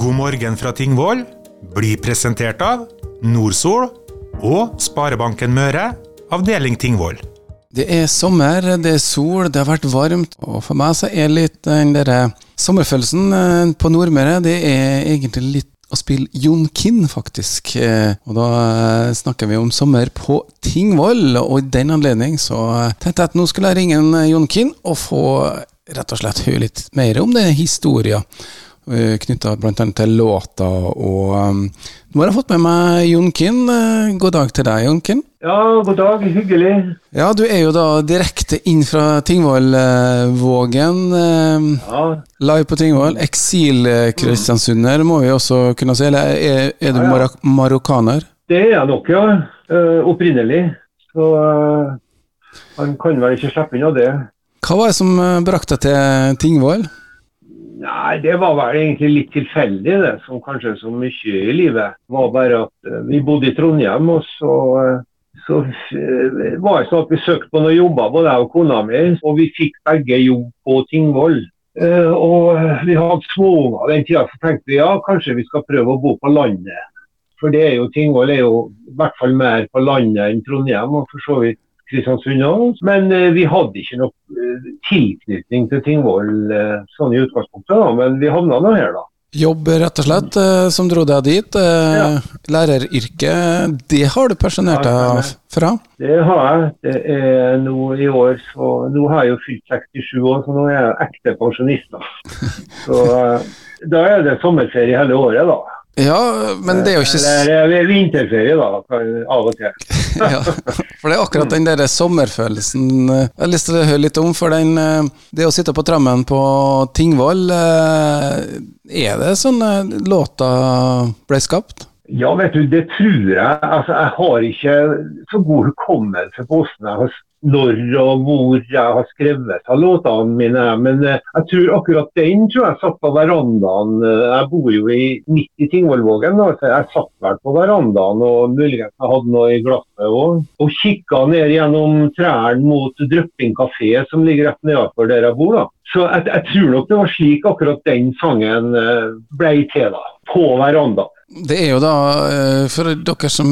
God morgen fra Tingvoll blir presentert av Nordsol og Sparebanken Møre, avdeling Tingvoll. Det er sommer, det er sol, det har vært varmt, og for meg så er litt den derre sommerfølelsen eh, på Nordmøre, det er egentlig litt å spille Jon Kinn, faktisk. Eh, Og da eh, snakker vi om sommer på Tingvoll, og i den anledning så tenkte jeg at nå skulle jeg ringe Jon Kinn og få rett og slett høre litt mer om den historien knytta bl.a. til låta. Og um, nå har jeg fått med meg Jon Kinn. Eh, God dag til deg, Jon Kinn. Ja, god dag. Hyggelig. Ja, du er jo da direkte inn fra Tingvollvågen. eh, Ja, Live på Tingvoll. Eksil-kristiansunder må vi også kunne si. Eller er, er du Ja, ja. Marok marokkaner? det er jeg nok, ja. Uh, opprinnelig. Så uh, han kan vel ikke slippe unna det. Hva var det som eh, brakte deg til Tingvoll? Nei, det var vel egentlig litt tilfeldig, det. Som kanskje så mye i livet. Det var bare at eh, vi bodde i Trondheim, og så, eh, så eh, var det sånn at vi søkte på noen jobber, både jeg og kona mi. Og vi fikk begge jobb på Tingvoll. Eh, og eh, vi hadde småunger den tida, så tenkte vi ja, kanskje vi skal prøve å bo på landet. For det er jo, Tingvoll er jo i hvert fall mer på landet enn Trondheim, og for så vidt Kristiansund òg. Men eh, vi hadde ikke noe eh, tilknytning til Tingvoll eh, sånn i utgangspunktet, da. Men vi havna nå her, da. Jobb, rett og slett, som dro deg dit. Ja. Læreryrket, det har du pensjonert deg fra? Det har jeg. Det er nå i år, så Nå har jeg jo fylt 67 år, så nå er jeg ekte pensjonist, da. Så da er det sommerferie hele året, da. Ja, men det er jo ikke Eller eh, vinterferie, da, av og til. ja, For det er akkurat den der sommerfølelsen jeg har lyst til å høre litt om. For den, eh, det å sitte på trammen på Tingvoll, eh, er det sånn låta ble skapt? Ja, vet du, det tror jeg. Altså, jeg har ikke så god hukommelse på hvordan jeg har, når og hvor jeg har skrevet av låtene mine. Men eh, jeg tror akkurat den tror jeg satt på verandaen. Eh, Jeg bor jo i, midt i Tingvollvågen, så jeg satt vel på verandaen og muligens jeg hadde noe i glasset òg. Og kikka ned gjennom trærne mot Drøpping kafé, som ligger rett nedenfor der jeg bor. da. Så jeg, jeg tror nok det var slik akkurat den sangen eh, ble til, da. På verandaen. Det er jo da, eh, For dere som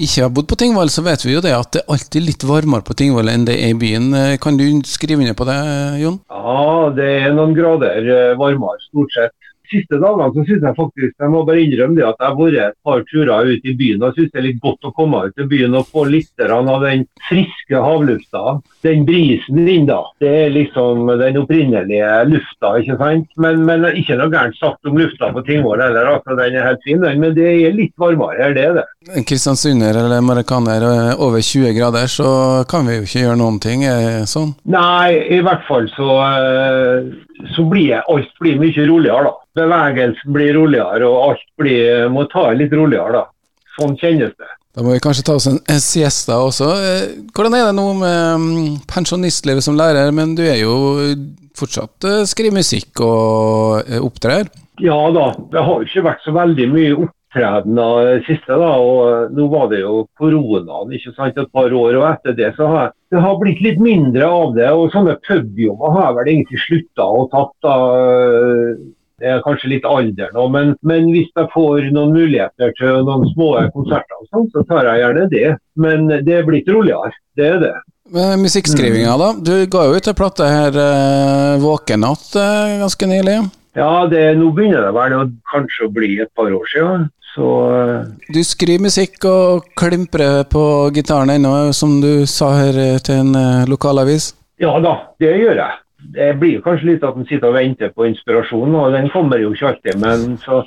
ikke har bodd på Tingvoll, så vet vi jo det at det er alltid litt varmere på Tingvoll enn det er i byen. Eh, Kan du skrive under på det, Jon? Ja, det er noen grader eh, varmere, stort sett. Siste dagene så synes jeg faktisk, jeg må bare innrømme det at jeg har vært et par turer ut i byen. og Jeg synes det er litt godt å komme ut i byen og få litt av den friske havlufta. Den brisen inn da, det er liksom den opprinnelige lufta, ikke sant? Men, men ikke noe gærent sagt om lufta på Tingvoll heller, altså den er helt fin. Men det er litt varmere her, det er det. Kristiansunder eller marokkaner eh, over 20 grader, så kan vi jo ikke gjøre noen ting. eh, sånn. Nei, i hvert fall så, eh, så blir alt blir mye roligere, da. Bevegelsen blir roligere, og alt blir, må ta litt roligere, da. Sånn kjennes det. Da må vi kanskje ta oss en, en siesta også. Eh, Hvordan er det nå med mm, pensjonistlivet som lærer, men du er jo fortsatt eh, skriver musikk og eh, opptrer? Ja da, det har jo ikke vært så veldig mye opptredener det siste, da. Og nå var det jo koronaen ikke sant, et par år, og etter det så har det har blitt litt mindre av det. Og sånne pubjobber har jeg vel egentlig slutta å tatt. da. Det er kanskje litt alder nå, men, men hvis jeg får noen muligheter til noen små konserter, sånn, så tar jeg gjerne det. Men det er blitt roligere, det er det. Eh, Musikkskrivinga, da. Du ga jo ut en plate her, eh, 'Våkenatt', eh, ganske nylig. Ja, det, nå begynner det vel kanskje å bli et par år siden. Så eh, Du skriver musikk og klimprer på gitaren ennå, som du sa her eh, til en eh, lokalavis. Ja da, det gjør jeg. Det blir jo kanskje litt at en sitter og venter på inspirasjonen, og den kommer jo ikke alltid. Men så,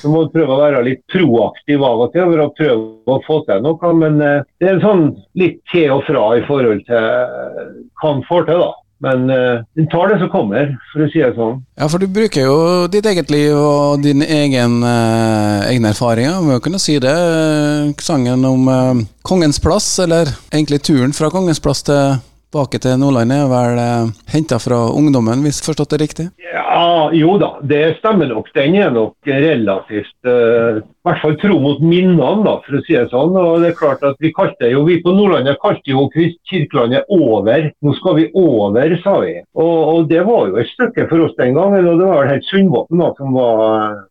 så må du prøve å være litt proaktiv av og til for å prøve å få til noe. Men eh, det er sånn litt til og fra i forhold til eh, hva en får til, da. Men eh, en tar det som kommer, for å si det sånn. Ja, for du bruker jo ditt eget liv og dine egen, eh, egne erfaringer, må jo kunne si det. Sangen om eh, Kongens plass, eller egentlig turen fra Kongens plass til tilbake til Nordlandet er vel eh, henta fra ungdommen, hvis forstått det riktig? Ja, jo da, det stemmer nok. Den er nok relativt eh, I hvert fall tro mot minnene, da, for å si det sånn. Og det er klart at Vi kalte jo, vi på Nordlandet kalte jo Kirkelandet over. Nå skal vi over, sa vi. Og, og, Det var jo et stykke for oss den gangen. og Det var vel helt Sundbotn som,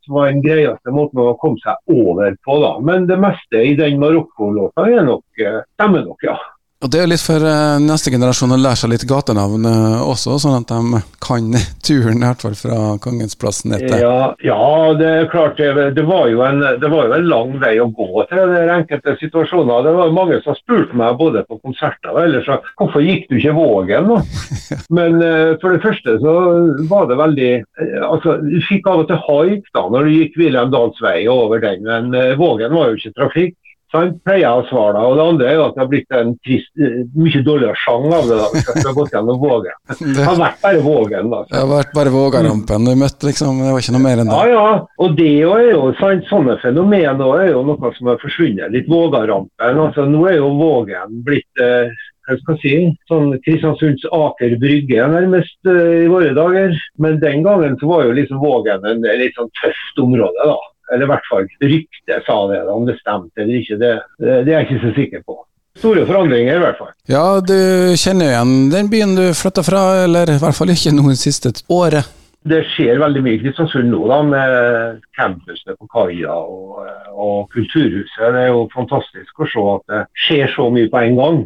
som, var den greieste måten å komme seg over på. da. Men det meste i den Marokko-låta nok stemmer nok, ja. Og Det er jo litt for uh, neste generasjon å lære seg litt gatenavn uh, også, sånn at de kan turen i hvert fall fra Kongens plass ned til ja, ja, det er klart. Det, det, var en, det, var jo en, lang vei å gå til det enkelte situasjoner. Det var mange som spurte meg både på konserter og ellers hvorfor gikk du ikke Vågen. da? Men uh, for det første så var det veldig altså Du fikk av og til haik da når du gikk Wilhelm Dahls vei over den, men Vågen var jo ikke trafikk. Sant, pleier jeg å svare deg. Og det andre er jo at det har blitt en trist, mye dårligere sang av det. da, hvis jeg skulle gått gjennom Vågen. Det har vært bare Vågen. da. Det har vært bare Vågarampen du møtte, liksom. Det var ikke noe mer enn det. Ja, ja. Og det er jo sant, sånne fenomener er jo noe som har forsvunnet litt. Vågarampen. altså Nå er jo Vågen blitt eh, hva skal si, sånn Kristiansunds Aker Brygge nærmest uh, i våre dager. Men den gangen så var jo liksom Vågen en litt sånn tøft område. da. Eller i hvert fall ryktet sa det. Om det stemte eller ikke, det, det, er jeg ikke så sikker på. Store forandringer i hvert fall. Ja, du kjenner igjen den byen du flytta fra, eller i hvert fall ikke noen siste året? Det skjer veldig mye i Kristiansund nå, da, med campusene på kaia og, og, Kulturhuset. Det er jo fantastisk å se at det skjer så mye på en gang.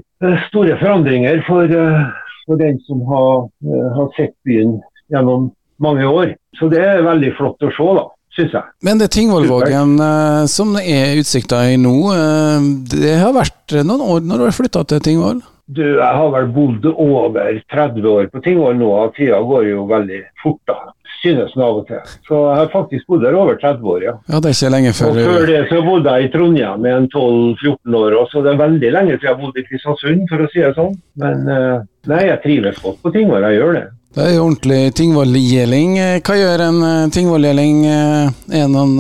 Store forandringer for, for den som har, har sett byen gjennom mange år. Så det er veldig flott å se. da syns jeg. Men det Tingvollvågen som som er utsikta i nå, uh, det har vært noen år når du har flytta til Tingvoll? Du, jeg har vel bodd over 30 år på Tingvoll nå, og tida går jo veldig fort da. Synes den av og til. Så jeg har faktisk bodd der over 30 år, ja. ja det er ikke lenge før... Og før det så bodde jeg i Trondheim i 12-14 år, også, så det er veldig lenge siden jeg har bodd i Kristiansund, for å si det sånn. Men uh, nei, jeg trives godt på Tingvoll, jeg gjør det. Det er jo ordentlig Tingvoll-gjeling. Hva gjør en uh, Tingvoll-gjeling? Er det noen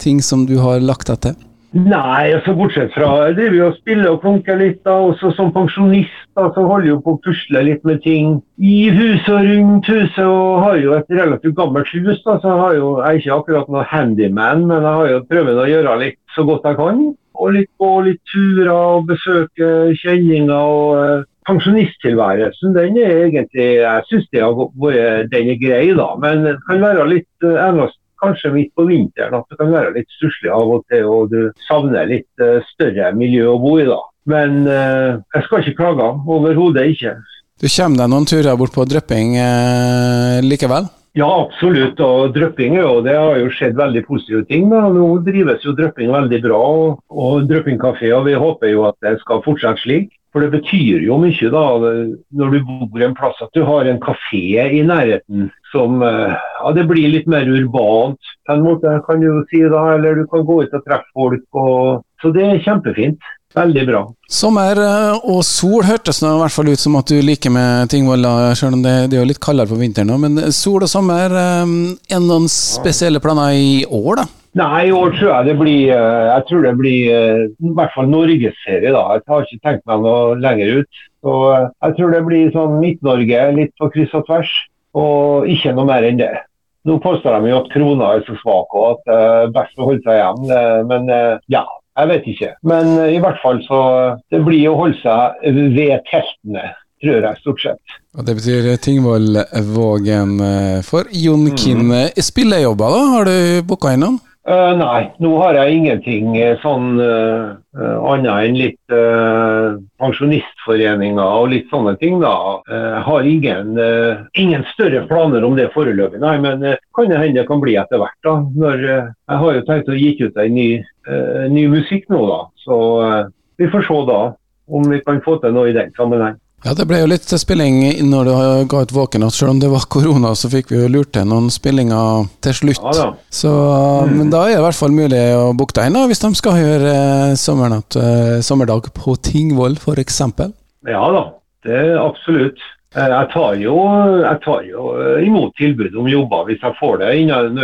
ting som du har lagt deg til? Nei, altså bortsett fra jeg driver jo og spiller og klunker litt. da, også Som pensjonist da, så holder jo på å pusle litt med ting i huset og rundt huset. og Har jo et relativt gammelt hus, da, så har jo, jeg er ikke akkurat noe handyman, men jeg har jo prøvd å gjøre litt så godt jeg kan. Og litt gå litt turer og besøke kjenninger. og pensjonisttilværelsen, den er egentlig Jeg syns den er grei, da. Men det kan være litt eh, kanskje midt på vinteren at det kan være litt stusslig av og til, og du savner litt uh, større miljø å bo i, da. Men uh, jeg skal ikke klage. Overhodet ikke. Du kommer deg noen turer bort på Drøpping eh, likevel? Ja, absolutt. Og Drøpping og det har jo skjedd veldig positive ting. Da. Nå drives jo Drøpping veldig bra, og, og Drøpping. Og vi håper jo at det skal fortsette slik. For det betyr jo mye da, når du bor en plass at du har en kafé i nærheten som eh, ja, Det blir litt mer urbant på en måte, kan du si da. Eller du kan gå ut og treffe folk. Og, så det er kjempefint. Veldig bra. Sommer eh, og sol hørtes nå i hvert fall ut som at du liker med Tingvoll, selv om det, det, er jo litt kaldere på vinteren nå. Men sol og sommer, eh, er det noen spesielle planer i år, da? Nei, i år tror jeg det blir eh, Jeg tror det blir eh, i hvert fall norgesserie. da. Jeg har ikke tenkt meg noe lenger ut. Så eh, Jeg tror det blir sånn Midt-Norge, litt på kryss og tvers. Og ikke noe mer enn det. Nå påstår de jo at krona er så svak og at det er best å holde seg hjemme. Men ja, jeg vet ikke. Men i hvert fall så Det blir å holde seg ved teltene tror jeg, stort sett. Og Det betyr Tingvoll Vågen for Jon Kinn. Mm. Spillejobber, da? Har du booka innom? Uh, nei, nå har jeg ingenting uh, sånn uh, annet enn litt pensjonistforeninger og litt sånne ting. da. Jeg har ingen, ingen, større planer om det foreløpig, nei. Men kan det hende det kan bli etter hvert. da. Når, jeg har jo tenkt å gi ut en ny, ny musikk nå, da. Så vi får se da om vi kan få til noe i den sammenheng. Ja, Det ble jo litt spilling når du ga ut Våken. Selv om det var korona, så fikk vi jo lurt til noen spillinger til slutt. Ja, så, mm. Men da er det i hvert fall mulig å booke deg inn hvis de skal gjøre eh, sommernatt, eh, sommerdag på Tingvoll f.eks. Ja da, det er absolutt. Eh, jeg tar, jo, jeg tar jo imot tilbud om jobber hvis jeg får det.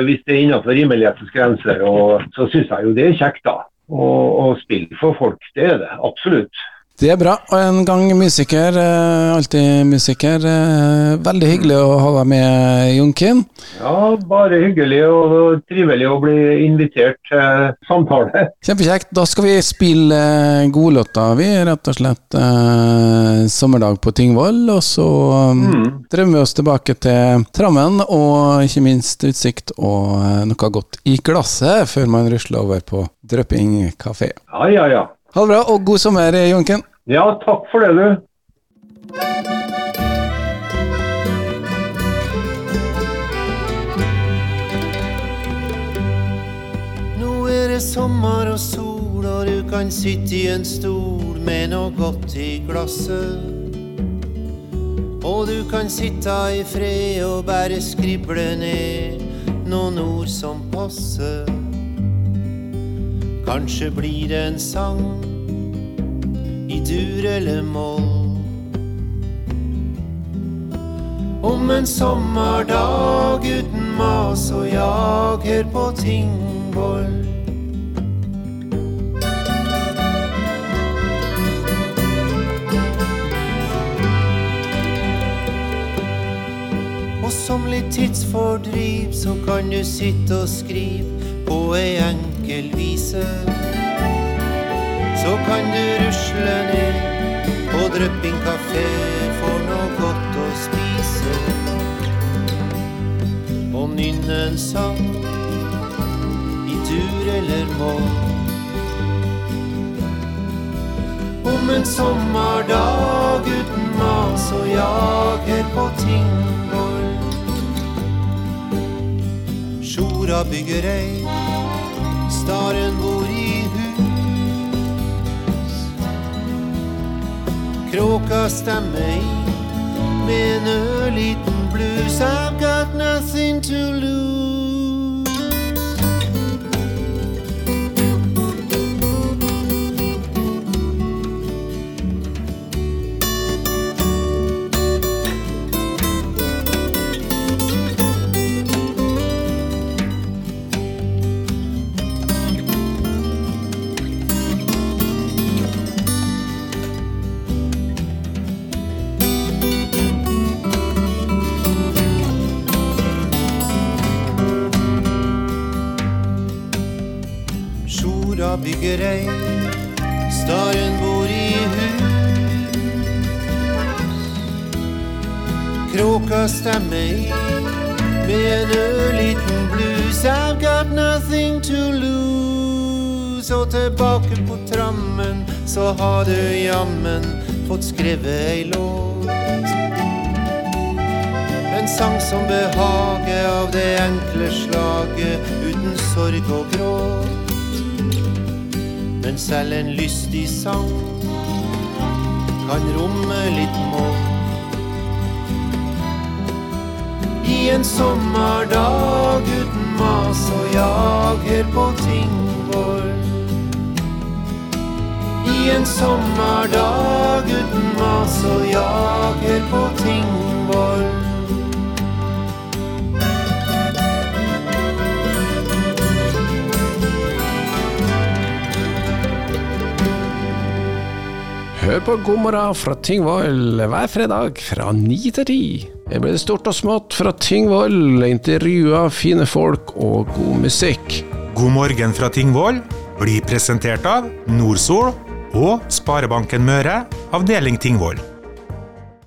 Hvis det er innenfor rimelighetens grenser, og, så syns jeg jo det er kjekt, da. Å spille for folk, det er det absolutt. Det er bra. Og en gang musiker. eh, Alltid musiker. eh, Veldig hyggelig å ha deg med, Junkin. Ja, bare hyggelig og trivelig å bli invitert til samtale. Kjempekjekt. Da skal vi spille godlåta, vi. Rett og slett eh, sommerdag på Tingvoll. Og så mm. drømmer vi oss tilbake til Trammen, og ikke minst utsikt og eh, noe godt i glasset, før man rusler over på Drøpping kafé. Ja, ja, ja. Ha det bra, og god sommer, Jonken. Ja, takk for det, du. Nå er det sommer og sol, og du kan sitte i en stol med noe godt i glasset. Og du kan sitte i fred og bare skrible ned noen ord som passer. Kanskje blir det en sang i dur eller moll. Om en sommerdag uten mas og jag her på Tingvoll. Og som litt tidsfordriv så kan du sitte og skrive på ei enkel vise. Så kan du rusle ned på Drøpping kafé for noe godt å spise. Og nynne en sang i tur eller mål Om en sommerdag uten mas og jager på Tingvoll. Sjora bygger ei, staren bor i hus. Kråka stemmer i med en ørliten blues. I've got nothing to lose. Ei, staren bor i hus. Kråka stemmer i med en ørliten blues. I've got nothing to lose. Og tilbake på trammen, så har du jammen fått skrevet ei låt. En sang som behager av det enkle slaget, uten sorg og gråt. Men selv en lystig sang kan romme litt mål. I en sommerdag uten mas og jager på Tingvoll. I en sommerdag uten mas og jager på Tingvoll. Hør på God morgen fra Tyngvoll hver fredag fra ni til ti. Her blir det stort og smått fra Tyngvoll, intervjuer, fine folk og god musikk. God morgen fra Tingvoll blir presentert av Nordsol og Sparebanken Møre, avdeling Tingvoll.